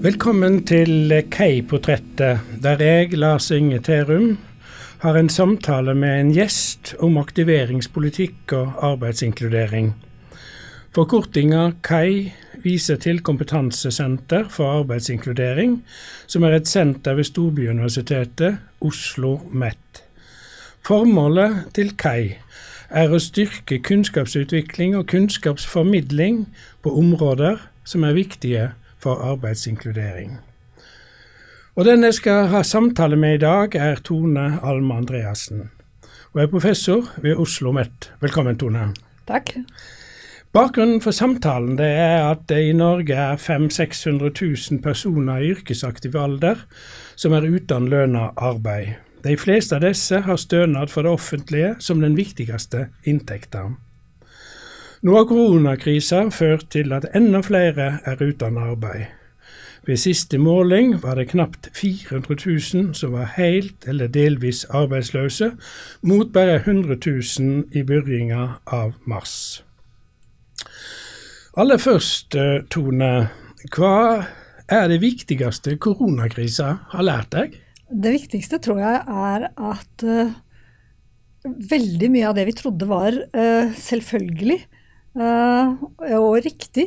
Velkommen til Kei-portrettet, der jeg, Lars Inge Terum, har en samtale med en gjest om aktiveringspolitikk og arbeidsinkludering. Forkortinga KAI viser til Kompetansesenter for arbeidsinkludering, som er et senter ved Storbyuniversitetet, Oslo MET. Formålet til KAI er å styrke kunnskapsutvikling og kunnskapsformidling på områder som er viktige for arbeidsinkludering. Og Den jeg skal ha samtale med i dag, er Tone Alma Andreassen, Hun er professor ved Oslo OsloMet. Velkommen, Tone. Takk. Bakgrunnen for samtalen det er at det i Norge er 500 000-600 000 personer i yrkesaktiv alder som er uten lønna arbeid. De fleste av disse har stønad for det offentlige som den viktigste inntekten. Nå har koronakrisa ført til at enda flere er uten arbeid. Ved siste måling var det knapt 400 000 som var helt eller delvis arbeidsløse, mot bare 100 000 i begynnelsen av mars. Aller først, eh, Tone. Hva er det viktigste koronakrisa har lært deg? Det viktigste tror jeg er at uh, veldig mye av det vi trodde var uh, selvfølgelig og riktig,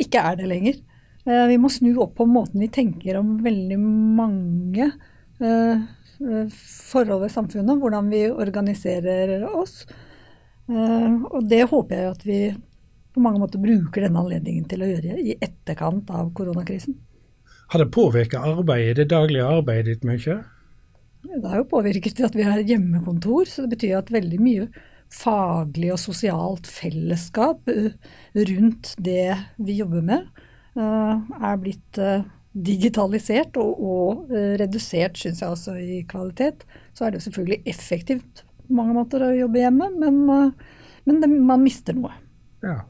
ikke er det lenger. vi må snu opp på måten vi tenker om veldig mange forhold ved samfunnet, hvordan vi organiserer oss. og det håper jeg at vi på mange måter bruker denne anledningen til å gjøre i etterkant av koronakrisen. Har det påvirket arbeidet, det daglige arbeidet ditt mye? Det har jo påvirket at vi har hjemmekontor, så det betyr at veldig mye faglig og sosialt fellesskap eh, rundt det vi jobber med, eh, er blitt eh, digitalisert og, og redusert, syns jeg også, i kvalitet. Så er det selvfølgelig effektivt på mange måter å jobbe hjemme, men, men det, man mister noe. Ja.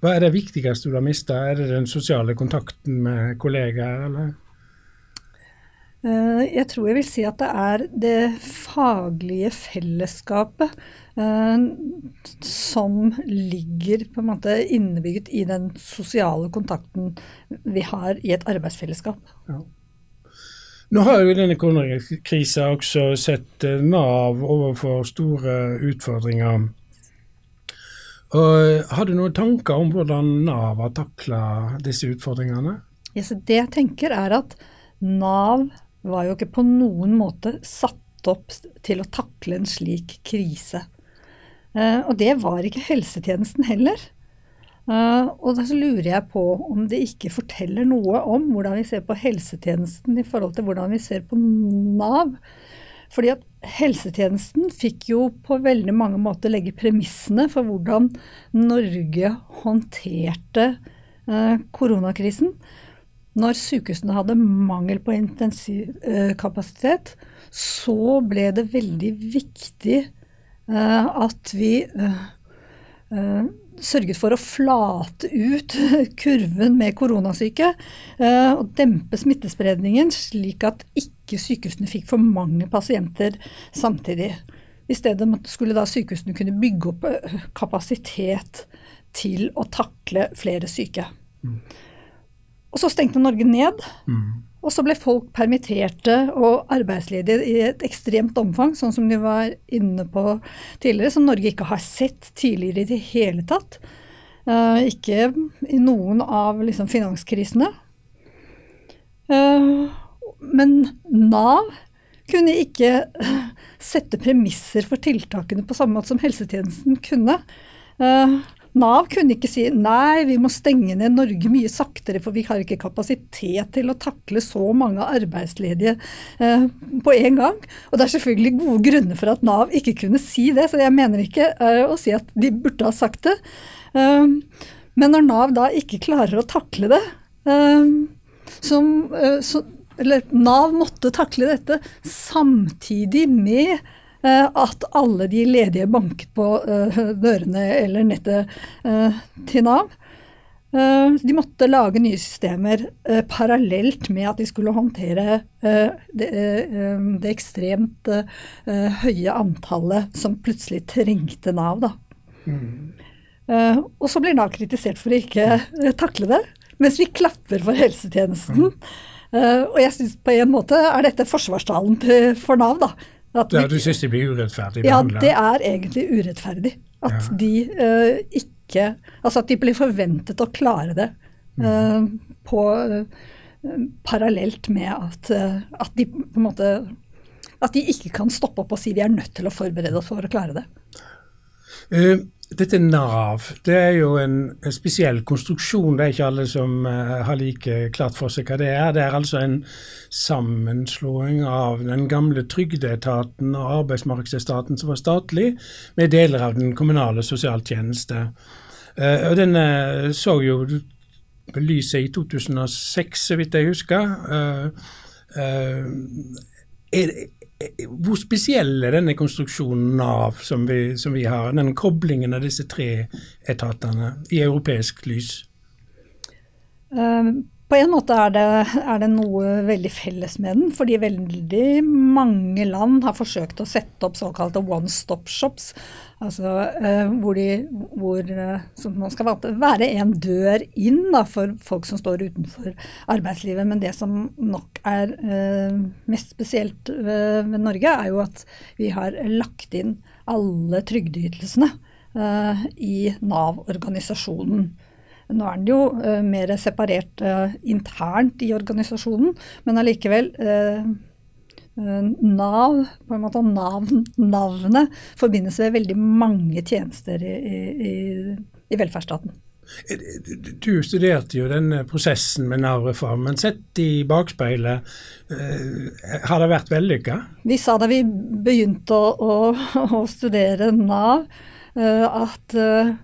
Hva er det viktigste du har mista? Er det den sosiale kontakten med kollegaer, eller? Jeg tror jeg vil si at det er det faglige fellesskapet som ligger på en måte innebygget i den sosiale kontakten vi har i et arbeidsfellesskap. Ja. Nå har jo denne koronakrisa også sett eh, Nav overfor store utfordringer. Og Har du noen tanker om hvordan Nav har takla disse utfordringene? Ja, det jeg tenker er at Nav var jo ikke på noen måte satt opp til å takle en slik krise. Uh, og det var ikke helsetjenesten heller. Uh, og da så lurer jeg på om det ikke forteller noe om hvordan vi ser på helsetjenesten i forhold til hvordan vi ser på Nav. Fordi at helsetjenesten fikk jo på veldig mange måter legge premissene for hvordan Norge håndterte eh, koronakrisen. Når sykehusene hadde mangel på intensivkapasitet, eh, så ble det veldig viktig eh, at vi eh, eh, sørget for å flate ut kurven med koronasyke eh, og dempe smittespredningen, slik at ikke sykehusene fikk for mange pasienter samtidig. I stedet skulle da sykehusene kunne bygge opp eh, kapasitet til å takle flere syke. Mm. Og så stengte Norge ned. Mm. Og så ble folk permitterte og arbeidsledige i et ekstremt omfang, sånn som de var inne på tidligere, som Norge ikke har sett tidligere i det hele tatt. Uh, ikke i noen av liksom, finanskrisene. Uh, men Nav kunne ikke sette premisser for tiltakene på samme måte som helsetjenesten kunne. Uh, Nav kunne ikke si nei, vi må stenge ned Norge mye saktere, for vi har ikke kapasitet til å takle så mange arbeidsledige eh, på en gang. Og det er selvfølgelig gode grunner for at Nav ikke kunne si det, så jeg mener ikke eh, å si at de burde ha sagt det. Eh, men når Nav da ikke klarer å takle det, eh, som, eh, så, eller Nav måtte takle dette samtidig med at alle de ledige banket på eh, dørene eller nettet eh, til Nav. De måtte lage nye systemer parallelt med at de skulle håndtere det, det ekstremt høye antallet som plutselig trengte Nav. Da. Mm. Og så blir Nav kritisert for å ikke takle det. mens vi klapper for helsetjenesten. Mm. Og jeg syns på en måte er dette forsvarstalen for Nav, da. At ja, du syns de blir urettferdig behandla? Ja, det er egentlig urettferdig. At ja. de uh, ikke Altså at de blir forventet å klare det uh, på parallelt med at, at de på en måte At de ikke kan stoppe opp og si vi er nødt til å forberede oss for å klare det. Uh, dette Nav det er jo en, en, spesiell konstruksjon. Det er ikke alle som uh, har like klart for seg hva det er. Det er altså en sammenslåing av den gamle trygdeetaten og arbeidsmarkedsetaten som var statlig, med deler av den kommunale sosialtjeneste. Uh, og Den uh, så jo lyset i 2006, så vidt jeg husker. Er, hvor spesiell er denne konstruksjonen Nav som vi, som vi har, den koblingen av disse tre etatene i europeisk lys? Um, på en måte er det, er det, noe veldig felles med den, fordi veldig mange land har forsøkt å sette opp såkalte one stop shops. Altså eh, hvor, de, hvor eh, man skal være en dør inn da, for folk som står utenfor arbeidslivet. Men det som nok er eh, mest spesielt ved, ved Norge, er jo at vi har lagt inn alle trygdeytelsene eh, i Nav-organisasjonen. Nå er den jo uh, mer separert uh, internt i organisasjonen, men allikevel uh, Nav, på en måte nav, navnet, forbindes med veldig mange tjenester i, i, i velferdsstaten. Du studerte jo denne prosessen med Nav-reformen. Sett i bakspeilet, har det vært vellykka? Vi sa da vi begynte å, å, å studere Nav, at Eh,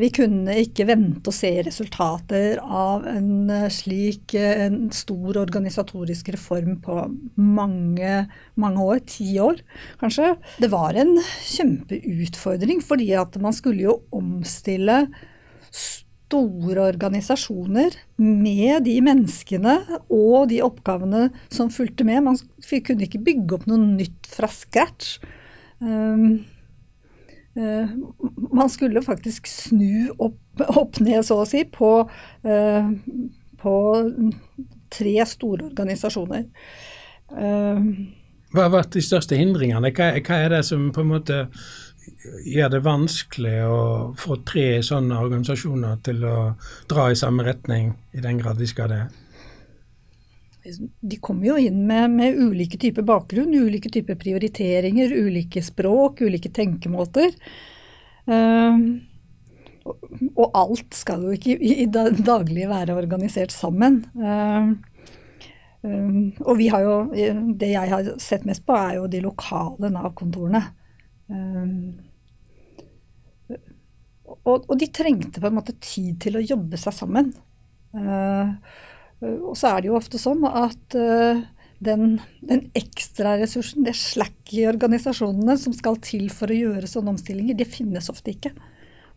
vi kunne ikke vente å se resultater av en eh, slik eh, en stor organisatorisk reform på mange, mange år, ti år kanskje. Det var en kjempeutfordring, fordi at man skulle jo omstille store organisasjoner med de menneskene og de oppgavene som fulgte med. Man kunne ikke bygge opp noe nytt fra scratch. Um, Eh, man skulle faktisk snu opp, opp, ned, så å si, på, uh, på tre store organisasjoner. Uh, hva har vært de største hindringene? Hva, hva, er det som på en måte gjør det vanskelig å få tre sånne organisasjoner til å dra i samme retning, i den grad de skal det? De kommer jo inn med, med, ulike typer bakgrunn, ulike typer prioriteringer, ulike språk, ulike tenkemåter. Uh, og alt skal jo ikke i, i daglig være organisert sammen. Uh, um, og vi har jo, det jeg har sett mest på, er jo de lokale Nav-kontorene. Og, og, de trengte på en måte tid til å jobbe seg sammen. Uh, og så er det jo ofte sånn at uh, den, den ekstraressursen, det slack i organisasjonene som skal til for å gjøre sånne omstillinger, det finnes ofte ikke.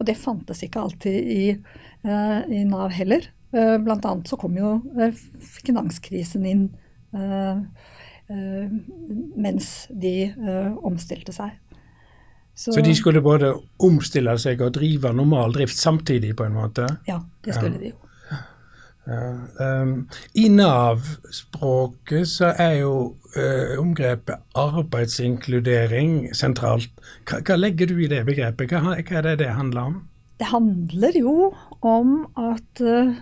Og det fantes ikke alltid i, uh, i Nav heller. Blant annet så kom jo finanskrisen inn mens de omstilte seg. Så, så, de skulle både omstille seg og drive normal drift samtidig, på en måte? Ja, det skulle ja. de jo. Um, I Nav-språket så er jo uh, omgrepet arbeidsinkludering sentralt. Hva, legger du i det begrepet? Hva, er det det handler om? Det handler jo om at uh,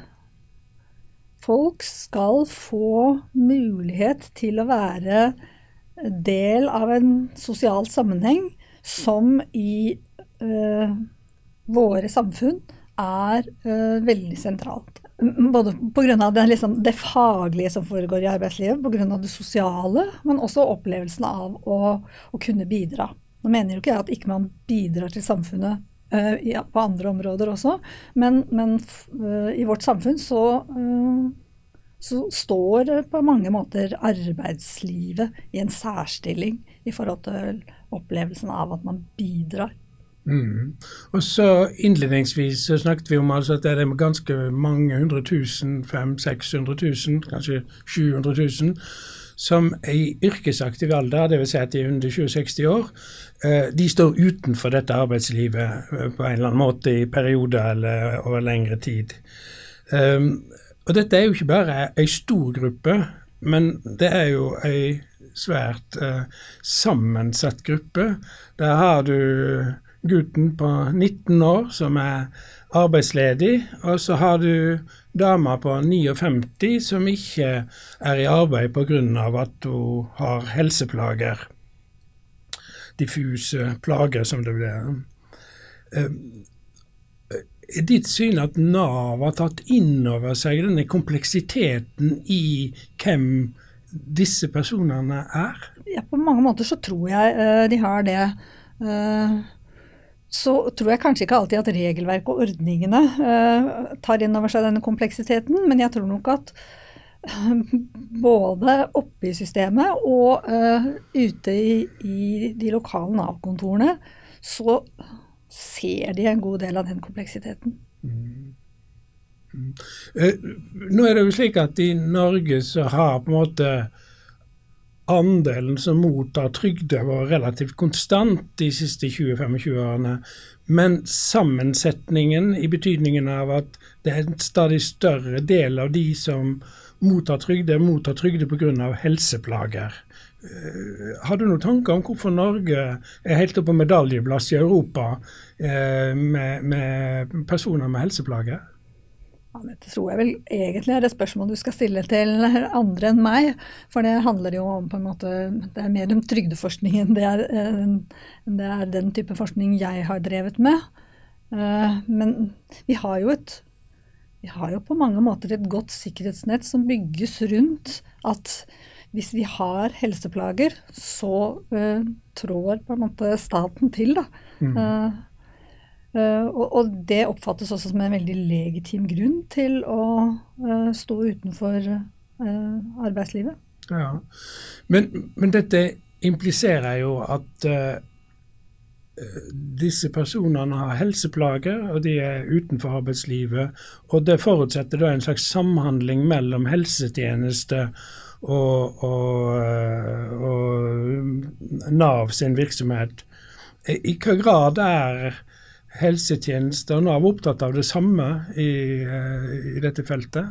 folk skal få mulighet til å være del av en sosial sammenheng som i uh, våre samfunn er veldig sentralt. Både pga. Det, liksom, det faglige som foregår i arbeidslivet, pga. det sosiale, men også opplevelsen av å, å, kunne bidra. Nå mener jo ikke jeg at ikke man bidrar til samfunnet uh, i, på andre områder også, men, men uh, i vårt samfunn så, uh, så står på mange måter arbeidslivet i en særstilling i forhold til opplevelsen av at man bidrar. Mm. Og så Innledningsvis så snakket vi om altså at det er ganske mange hundre tusen, 500 600 000, kanskje 700 000, som er i yrkesaktiv alder, dvs. Si at de er under 20-60 år. Eh, de står utenfor dette arbeidslivet eh, på en eller annen måte i perioder eller over lengre tid. Um, og dette er jo ikke bare ei stor gruppe, men det er jo ei svært uh, sammensatt gruppe. Der har du gutten på 19 år som er arbeidsledig, og så har du dama på 59 som ikke er i arbeid pga. at hun har helseplager. Diffuse plager, som det blir. Er eh, ditt syn at Nav har tatt inn over seg denne kompleksiteten i hvem disse personene er? Ja, På mange måter så tror jeg uh, de har det. Så tror jeg kanskje ikke alltid at regelverket og ordningene uh, tar inn over seg denne kompleksiteten, men jeg tror nok at uh, både oppe i systemet og uh, ute i, i, de lokale Nav-kontorene, så ser de en god del av den kompleksiteten. Mm. Mm. Nå er det jo slik at i Norge så har på en måte andelen som mottar trygder var relativt konstant de siste 20-25 årene. Men sammensetningen i betydningen av at det er en stadig større del av de som mottar trygder, mottar trygder pga. helseplager. Uh, har du noen tanker om hvorfor Norge er helt oppe på medaljeplass i Europa uh, med, med personer med helseplager? Ja, dette tror jeg vel egentlig er et spørsmål du skal stille til andre enn meg. For det handler jo om på en måte, det er mer om trygdeforskning enn det er, det er den type forskning jeg har drevet med. Eh, men vi har jo et vi har jo på mange måter et godt sikkerhetsnett som bygges rundt at hvis vi har helseplager, så uh, trår på en måte staten til. da. Mm. Uh, og, og, det oppfattes også som en veldig legitim grunn til å uh, stå utenfor uh, arbeidslivet. Ja, men, men, dette impliserer jo at disse personene har helseplager, og de er utenfor arbeidslivet. Og det forutsetter da en slags samhandling mellom helsetjeneste og, og, og Nav sin virksomhet. I hva grad er helsetjenester Nav er opptatt av det samme i, eh, i, dette feltet?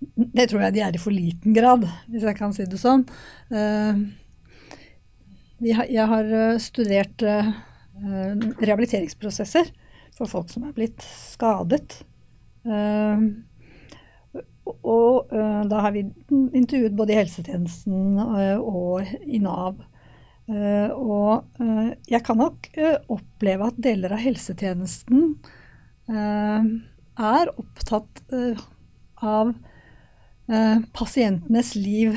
Det tror jeg de er i for liten grad, hvis jeg kan si det sånn. Eh, jeg har eh, studert rehabiliteringsprosesser for folk som er blitt skadet. Og da har vi intervjuet både i helsetjenesten og i Nav og uh, jeg kan nok uh, oppleve at deler av helsetjenesten er opptatt av pasientenes liv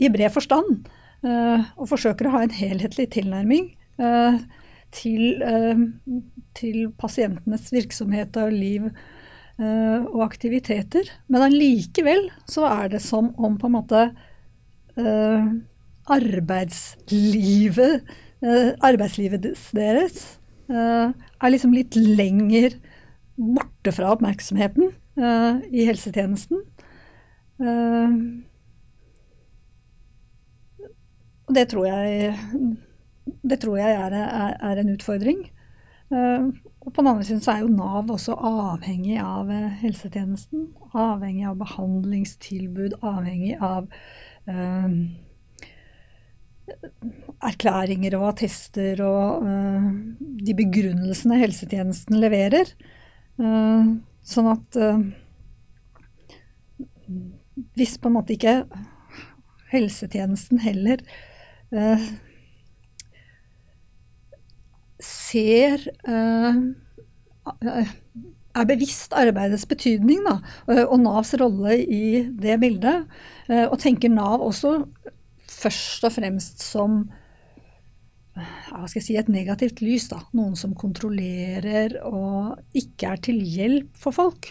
i bred forstand. og forsøker å ha en helhetlig tilnærming til, til, pasientenes virksomhet og liv og aktiviteter. Men allikevel så er det som om på en måte arbeidslivet, eh, arbeidslivet deres eh, er liksom litt lenger borte fra oppmerksomheten eh, i helsetjenesten. Og det tror jeg, det tror jeg er, er, er, en utfordring. Og på den andre siden så er jo Nav også avhengig av helsetjenesten. Avhengig av behandlingstilbud, avhengig av uh, erklæringer og attester og uh, de begrunnelsene helsetjenesten leverer. Uh, sånn at uh, hvis på en måte ikke helsetjenesten heller ser er bevisst arbeidets betydning da, og Navs rolle i det bildet, og tenker Nav også først og fremst som hva skal jeg si, et negativt lys. da, Noen som kontrollerer og ikke er til hjelp for folk.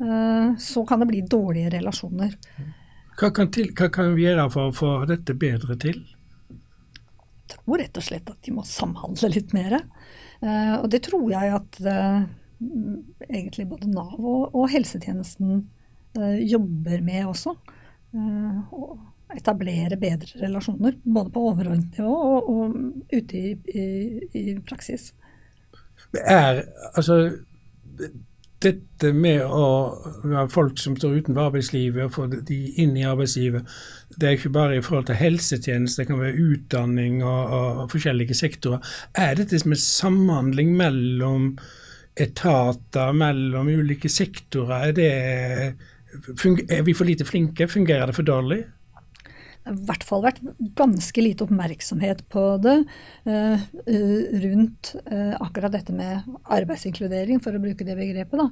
Eh, så kan det bli dårlige relasjoner. Hva kan, til, hva kan vi gjøre for å få dette bedre til? Jeg tror rett og slett at de må samhandle litt mer. Eh, og det tror jeg at eh, egentlig både Nav og, og helsetjenesten jobber med også. Og etablere bedre relasjoner. Både på overordnet nivå og, og ute i, i, i, praksis. Er, altså, dette med å ha folk som står utenfor arbeidslivet, og få de inn i arbeidslivet, det er ikke bare i forhold til helsetjeneste, det kan være utdanning og, og forskjellige sektorer. Er dette som en samhandling mellom etater, mellom ulike sektorer? Er, det, er vi for lite flinke? Fungerer det for dårlig? I hvert fall vært ganske lite oppmerksomhet på det eh, rundt eh, akkurat dette med arbeidsinkludering, for å bruke det begrepet. da.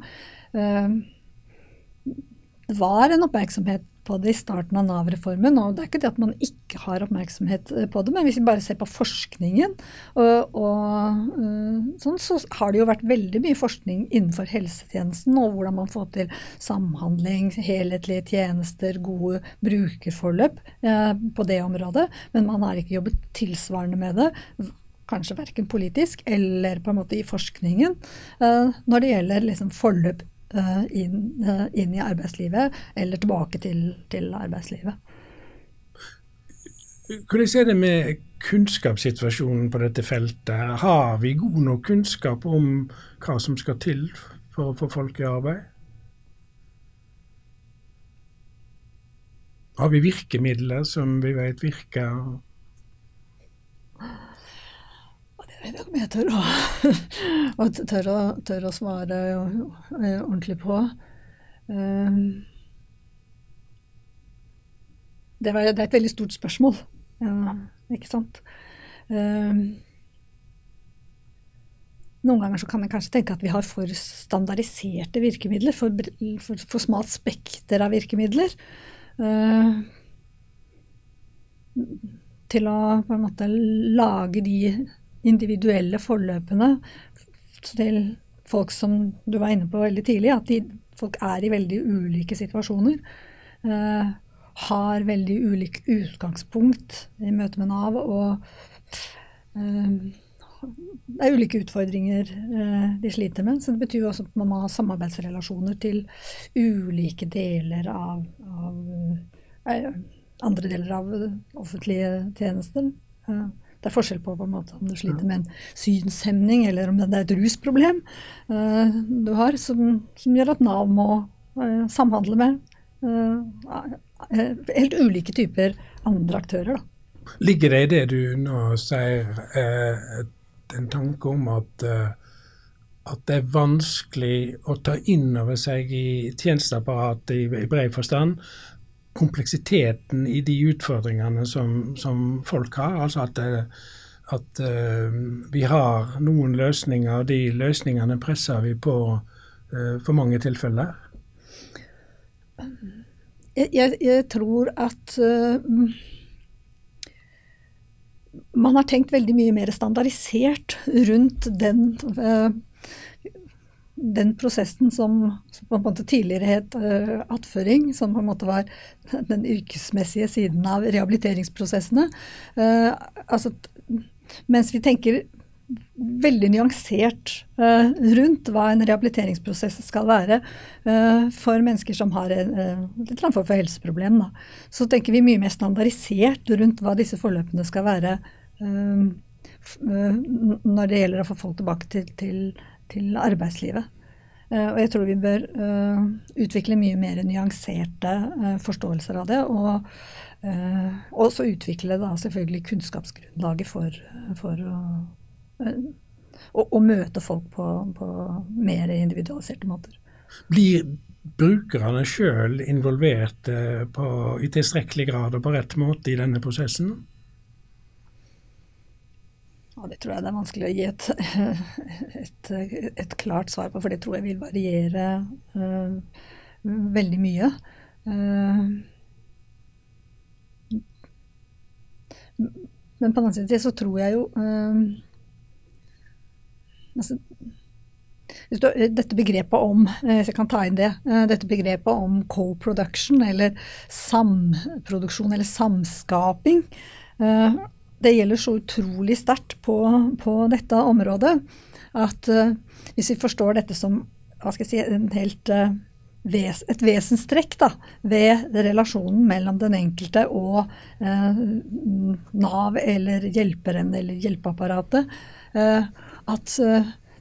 Det var en oppmerksomhet på det i starten av Nav-reformen. og Det er ikke det at man ikke har oppmerksomhet eh, på det, men hvis vi bare ser på forskningen, og, og, eh, sånn, så har det jo vært veldig mye forskning innenfor helsetjenesten og hvordan man får til samhandling, helhetlige tjenester, gode brukerforløp eh, på det området. Men man har ikke jobbet tilsvarende med det kanskje verken politisk eller på en måte i forskningen, når det gjelder liksom forløp inn, eh, inn, i arbeidslivet eller tilbake til, til arbeidslivet. Hvordan er det med kunnskapssituasjonen på dette feltet? Har vi god nok kunnskap om hva som skal til for å få folk i arbeid? Har vi virkemidler som vi vet virker? Jeg vet ikke om jeg tør å, tør å, tør å svare eh, ordentlig på. Um, det, var, det, er et veldig stort spørsmål, ikke sant. Um, noen ganger så kan jeg kanskje tenke at vi har for standardiserte virkemidler, for, for, for smalt spekter av virkemidler. Uh, til å på en måte lage de individuelle forløpene til folk som du var inne på veldig tidlig, at de, folk er i veldig ulike situasjoner. Uh, har veldig ulik utgangspunkt i møte med Nav. Og uh, det er ulike utfordringer uh, de sliter med. Så det betyr også at man må ha samarbeidsrelasjoner til ulike deler av, av andre deler av offentlige tjenester. Uh, det er forskjell på, på en måte, om du sliter med en synshemning, eller om det er et rusproblem uh, du har, som, som, gjør at Nav må uh, samhandle med uh, helt ulike typer andre aktører. Da. Ligger det i det du nå sier, en tanke om at at det er vanskelig å ta inn over seg i tjenesteapparatet i, i bred forstand kompleksiteten i de utfordringene som, som folk har. Altså at, at uh, vi har noen løsninger, og de løsningene presser vi på uh, for mange tilfeller. Jeg, jeg, jeg tror at uh, man har tenkt veldig mye mer standardisert rundt den den prosessen som, som, på en måte tidligere het uh, attføring, som på en måte var den yrkesmessige siden av rehabiliteringsprosessene uh, altså, Mens vi tenker veldig nyansert uh, rundt hva en rehabiliteringsprosess skal være for mennesker som har en, litt form for helseproblem, da. så tenker vi mye mer standardisert rundt hva disse forløpene skal være når det gjelder å få folk tilbake til, til til arbeidslivet. Uh, og jeg tror vi bør uh, utvikle mye mer nyanserte uh, forståelser av det. Og også utvikle da selvfølgelig kunnskapsgrunnlaget for, for å, å, å, møte folk på, på, mer individualiserte måter. Blir brukerne sjøl involvert i tilstrekkelig grad og på rett måte i denne prosessen? Og det tror jeg det er vanskelig å gi et, et, et, klart svar på, for det tror jeg vil variere uh, veldig mye. Uh, men på den annen side så tror jeg jo uh, altså, dette begrepet om hvis jeg kan ta inn det, dette begrepet om co-production, eller samproduksjon, eller samskaping det gjelder så utrolig sterkt på, på, dette området at uh, hvis vi forstår dette som si, helt, uh, ves, et vesenstrekk da, ved relasjonen mellom den enkelte og uh, Nav eller hjelperen eller hjelpeapparatet, at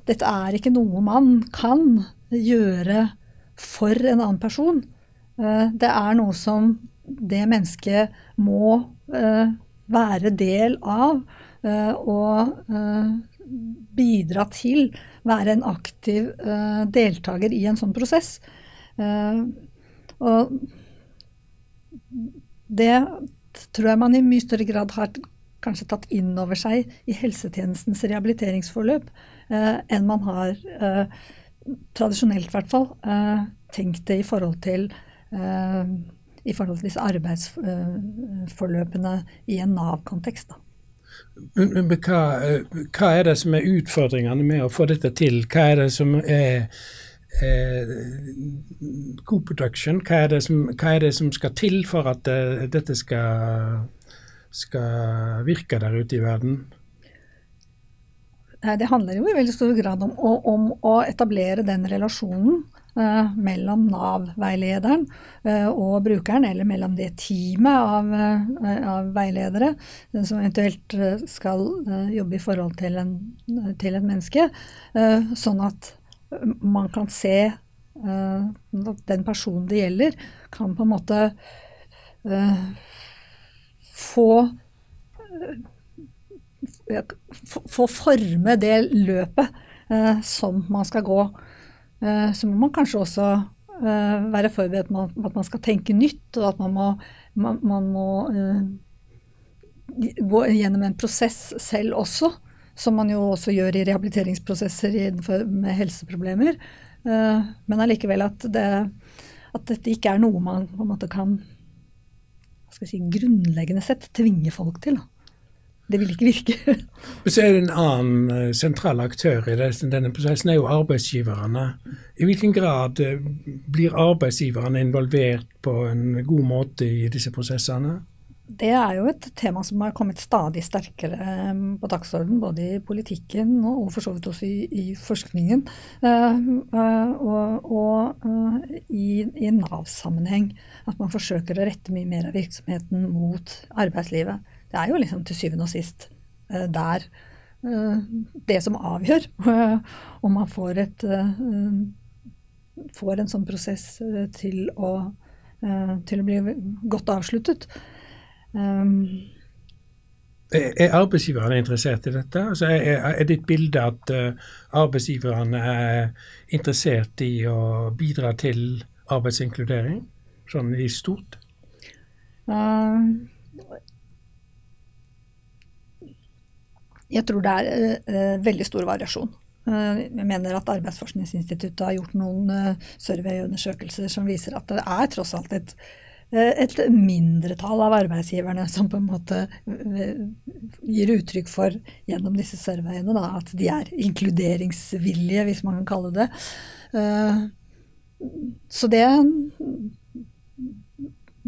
dette er ikke noe man kan gjøre for en annen person. Det er noe som det mennesket må eh, være del av eh, og bidra til. Være en aktiv deltaker i en sånn prosess. Og det tror jeg man i mye større grad har kanskje tatt inn over seg i helsetjenestens rehabiliteringsforløp enn man har tradisjonelt, i hvert fall, tenkt det i forhold til Eh, i forhold til disse arbeidsforløpene i en Nav-kontekst. Men, hva, eh, hva, er det som er utfordringene med å få dette til? Hva er det som er eh, co-production? Hva, hva, er det som skal til for at uh, dette skal, skal virke der ute i verden? Det handler jo i veldig stor grad om, om å etablere den relasjonen Eh, mellom Nav-veilederen eh, og brukeren, eller mellom det teamet av, eh, av veiledere som eventuelt skal jobbe i forhold til, en, til et menneske, sånn at man kan se at den personen det gjelder, kan på en måte få få forme det løpet eh, som man skal gå. Eh, så må man kanskje også eh, være forberedt på at man skal tenke nytt, og at man må, man, man må eh, gå gjennom en prosess selv også. Som man jo også gjør i rehabiliteringsprosesser med helseproblemer. Men allikevel at, det, at dette ikke er noe man på en måte kan si, grunnleggende sett tvinge folk til. Da det vil ikke virke. så er det en annen uh, sentral aktør i denne prosessen, er jo arbeidsgiverne. I hvilken grad uh, blir arbeidsgiverne involvert på en god måte i disse prosessene? Det er jo et tema som har kommet stadig sterkere eh, på dagsordenen, både i politikken og for så vidt også i, i forskningen. og, og i, i Nav-sammenheng. At man forsøker å rette mye mer av virksomheten mot arbeidslivet det er jo liksom til syvende og sist uh, der uh, det som avgjør om man får, et, får en sånn prosess til å, til å bli godt avsluttet. Er arbeidsgiverne interessert i dette? Altså er, er, ditt bilde at arbeidsgiverne er interessert i å bidra til arbeidsinkludering, sånn i stort? Uh, Jeg tror det er uh, veldig stor variasjon. Uh, jeg mener at Arbeidsforskningsinstituttet har gjort noen surveyundersøkelser som viser at det er tross alt et, et mindretall av arbeidsgiverne som på en måte gir uttrykk for gjennom disse surveyene da, at de er inkluderingsvillige, hvis man kan kalle det. Så det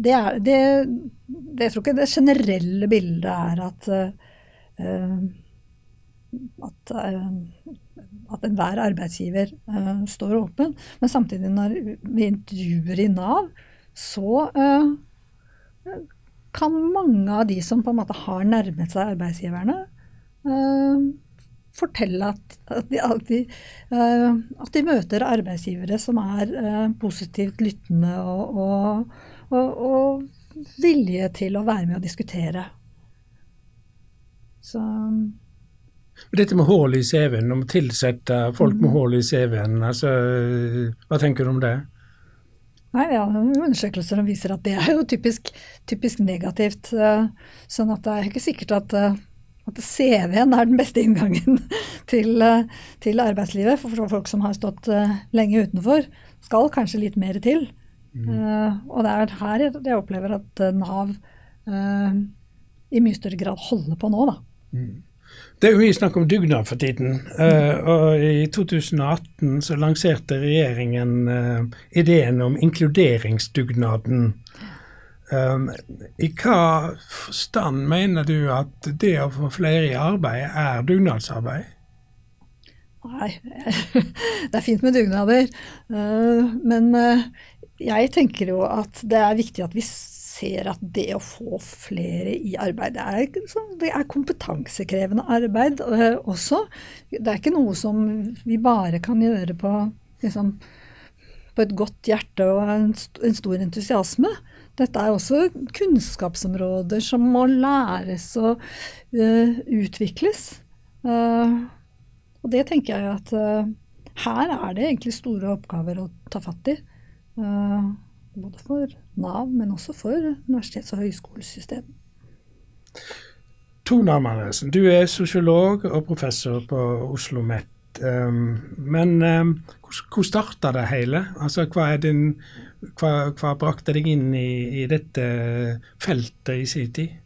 det er det, det, Jeg tror ikke det generelle bildet er at at, uh, at enhver arbeidsgiver uh, står åpen. Men samtidig, når vi intervjuer i Nav, så uh, kan mange av de som på en måte har nærmet seg arbeidsgiverne, fortelle at, at, de, at, de, at, de, møter arbeidsgivere som er positivt lyttende og, og, og, og villige til å være med og diskutere. Så dette med hull i CV-en, om å tilsette folk med mm. hull i CV-en, altså, hva tenker du om det? Nei, Vi har undersøkelser som viser at det er jo typisk, typisk negativt. Eh, sånn at det er ikke sikkert at, eh, at CV-en er den beste inngangen til, eh, til, arbeidslivet. For folk som har stått lenge utenfor, skal kanskje litt mer til. Mm. Og det er her jeg opplever at Nav i mye større grad holder på nå, da. Mm. Det er jo mye snakk om dugnad for tiden. Uh, og I 2018 så lanserte regjeringen uh, ideen om inkluderingsdugnaden. Um, I hva forstand mener du at det å få flere i arbeid er dugnadsarbeid? Nei, det er fint med dugnader. Uh, men jeg tenker jo at det er viktig at vi ser at det å få flere i arbeid, det er, det er kompetansekrevende arbeid uh, også. Det er ikke noe som vi bare kan gjøre på liksom, på et godt hjerte og en, stor entusiasme. Dette er også kunnskapsområder som må læres og uh, utvikles. Uh, og det tenker jeg at uh, her er det egentlig store oppgaver å ta fatt i. både for Nav, men også for universitets- og høyskolesystemet. Tone Amarnesen, du er sosiolog og professor på Oslo OsloMet. Um, men um, hvor starta det hele? Altså, hva, din, hva, hva brakte deg inn i, i, dette feltet i sin tid?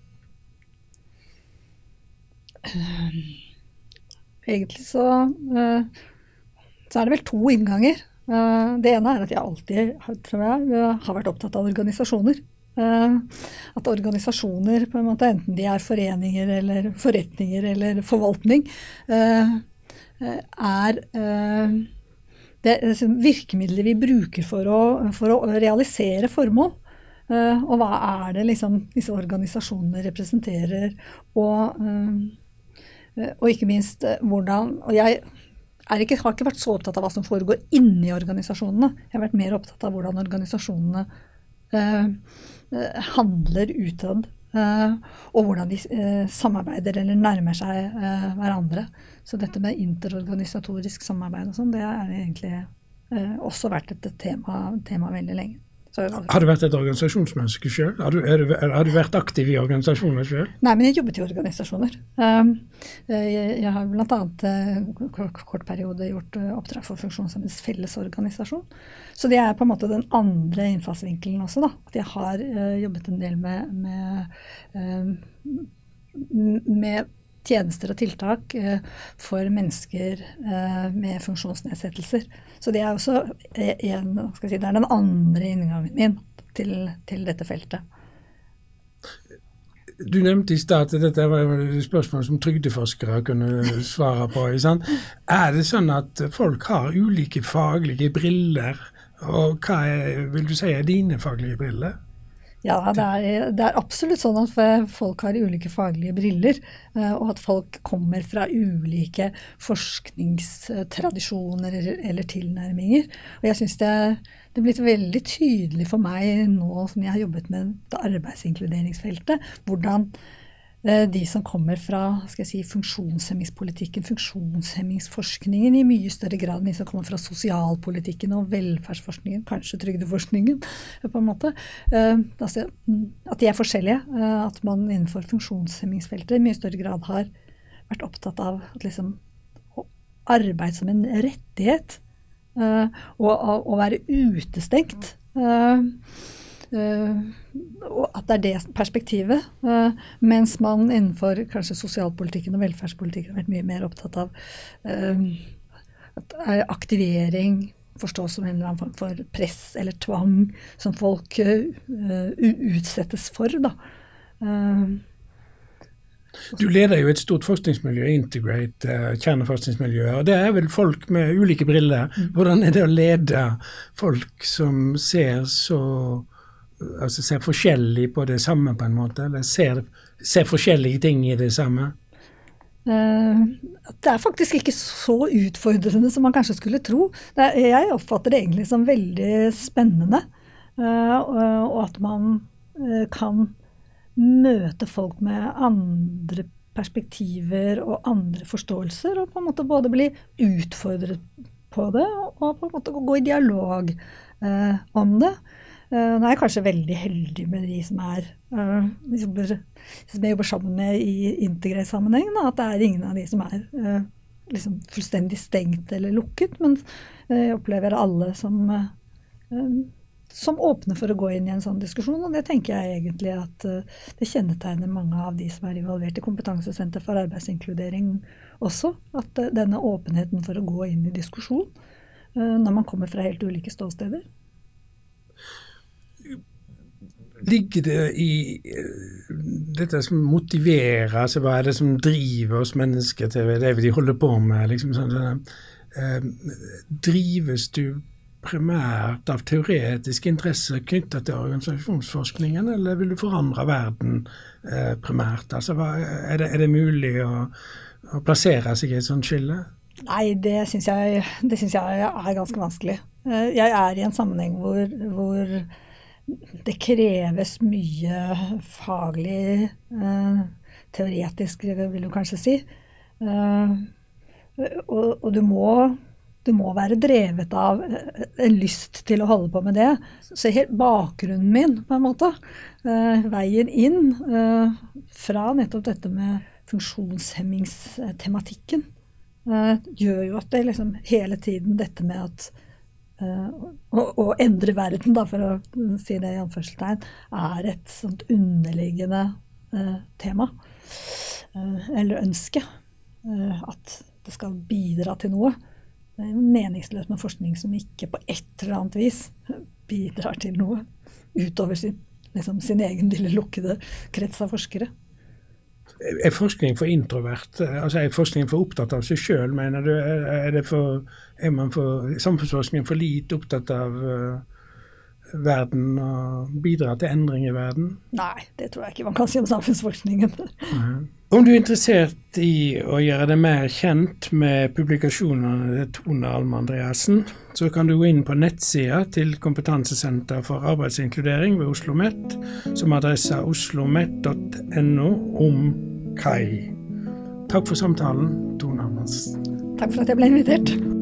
Uh, egentlig så, uh, så er det vel to innganger. Uh, det ene er at jeg alltid tror jeg, har vært opptatt av organisasjoner. Uh, at organisasjoner, på en måte, enten de er foreninger eller forretninger eller forvaltning, er det liksom, virkemidler vi bruker for å, for å realisere formål. Og hva er det liksom, disse organisasjonene representerer? Og, og ikke minst hvordan Og jeg ikke, har ikke vært så opptatt av hva som foregår inni organisasjonene. Jeg har vært mer opptatt av hvordan organisasjonene handler utad. og hvordan de samarbeider eller nærmer seg hverandre. Så dette med interorganisatorisk samarbeid og sånn, det har egentlig eh, også vært et tema, tema veldig lenge. Så, har du vært et organisasjonsmenneske sjøl? Har, har, du vært aktiv i organisasjoner sjøl? Nei, men jeg jobbet i organisasjoner. Um, eh, jeg, har bl.a. Uh, kort, periode gjort uh, oppdrag for Funksjonshemmedes Fellesorganisasjon. Så det er på en måte den andre innfallsvinkelen også. da, At jeg har jobbet en del med, med, med tjenester og tiltak eh, for mennesker eh, med funksjonsnedsettelser. Så det er også en, si, det er den andre inngangen min til, til dette feltet. Du nevnte i stad at dette var et spørsmål som trygdeforskere kunne svare på. Er det sånn at folk har ulike faglige briller, og hva er, vil du si er dine faglige briller? Ja, det er, det er, absolutt sånn at folk har ulike faglige briller, eh, og at folk kommer fra ulike forskningstradisjoner eller, tilnærminger. Og jeg syns det, det er blitt veldig tydelig for meg nå som jeg har jobbet med arbeidsinkluderingsfeltet, hvordan de som kommer fra si, funksjonshemmingspolitikken, funksjonshemmingsforskningen, i mye større grad enn de som kommer fra sosialpolitikken og velferdsforskningen, kanskje trygdeforskningen, på en måte. Eh, altså, at de er forskjellige. Eh, at man innenfor funksjonshemmingsfeltet i mye større grad har vært opptatt av at liksom, arbeid som en rettighet, og å være utestengt. Uh, at det er det perspektivet. Uh, mens man innenfor kanskje sosialpolitikken og velferdspolitikken har vært mye mer opptatt av uh, at aktivering forstås som en eller annen form for press eller tvang som folk utsettes for. da. Du leder jo et stort forskningsmiljø, Integrate, uh, kjerneforskningsmiljøet. og Det er vel folk med ulike briller. Mm. Hvordan er det å lede folk som ser så altså ser forskjellig på det samme, på en måte? Eller ser, ser forskjellige ting i det samme? Uh, det er faktisk ikke så utfordrende som man kanskje skulle tro. Jeg oppfatter det egentlig som veldig spennende. Uh, og at man uh, kan møte folk med andre perspektiver og andre forståelser, og på en måte både bli utfordret på det, og på en måte gå i dialog om det. Uh, nå er jeg kanskje veldig heldig med de som er uh, jobber, som jeg jobber sammen med i integrert-sammenheng. At det er ingen av de som er uh, liksom fullstendig stengt eller lukket. Men jeg opplever alle som, som åpne for å gå inn i en sånn diskusjon. Og det tenker jeg egentlig at det kjennetegner mange av de som er involvert i Kompetansesenter for arbeidsinkludering også. At denne åpenheten for å gå inn i diskusjon når man kommer fra helt ulike ståsteder. Ligger det i eh, dette som motiverer, altså hva er det som driver oss mennesker til det vi holder på med? Liksom sånn, sånn, eh, drives du primært av teoretisk interesse knytta til organisasjonsforskningen, eller vil du forandre verden eh, primært? Altså, hva, er, det, er, det, mulig å, å, plassere seg i et sånt skille? Nei, det syns jeg, jeg er ganske vanskelig. Eh, jeg er i en sammenheng hvor, hvor det kreves mye faglig, eh, teoretisk, vil du kanskje si. Eh, og, og du, må, du, må, være drevet av en lyst til å holde på med det. Så helt bakgrunnen min, på en måte, veien inn fra nettopp dette med funksjonshemmingstematikken, uh, gjør jo at det liksom hele tiden dette med at å, å, endre verden, da, for å si det i anførselstegn, er et sånt underliggende uh, tema. eller ønske. at det skal bidra til noe. Det er meningsløst med forskning som ikke på et eller annet vis bidrar til noe utover sin, liksom, sin egen lille lukkede krets av forskere. Er forskning for introvert? Altså Er forskning for opptatt av seg sjøl, mener du? Er, for, er man for, samfunnsforskning for lite opptatt av uh, verden og bidra til endring i verden? Nei, det tror jeg ikke man kan si om samfunnsforskningen. Om du er interessert i å gjøre deg mer kjent med publikasjonene til Tone Alme Andreassen, så kan du gå inn på nettsida til Kompetansesenter for arbeidsinkludering ved Oslo OsloMet, som adressa oslomet.no om KAI. Takk for samtalen, Tone Almans. Takk for at jeg ble invitert.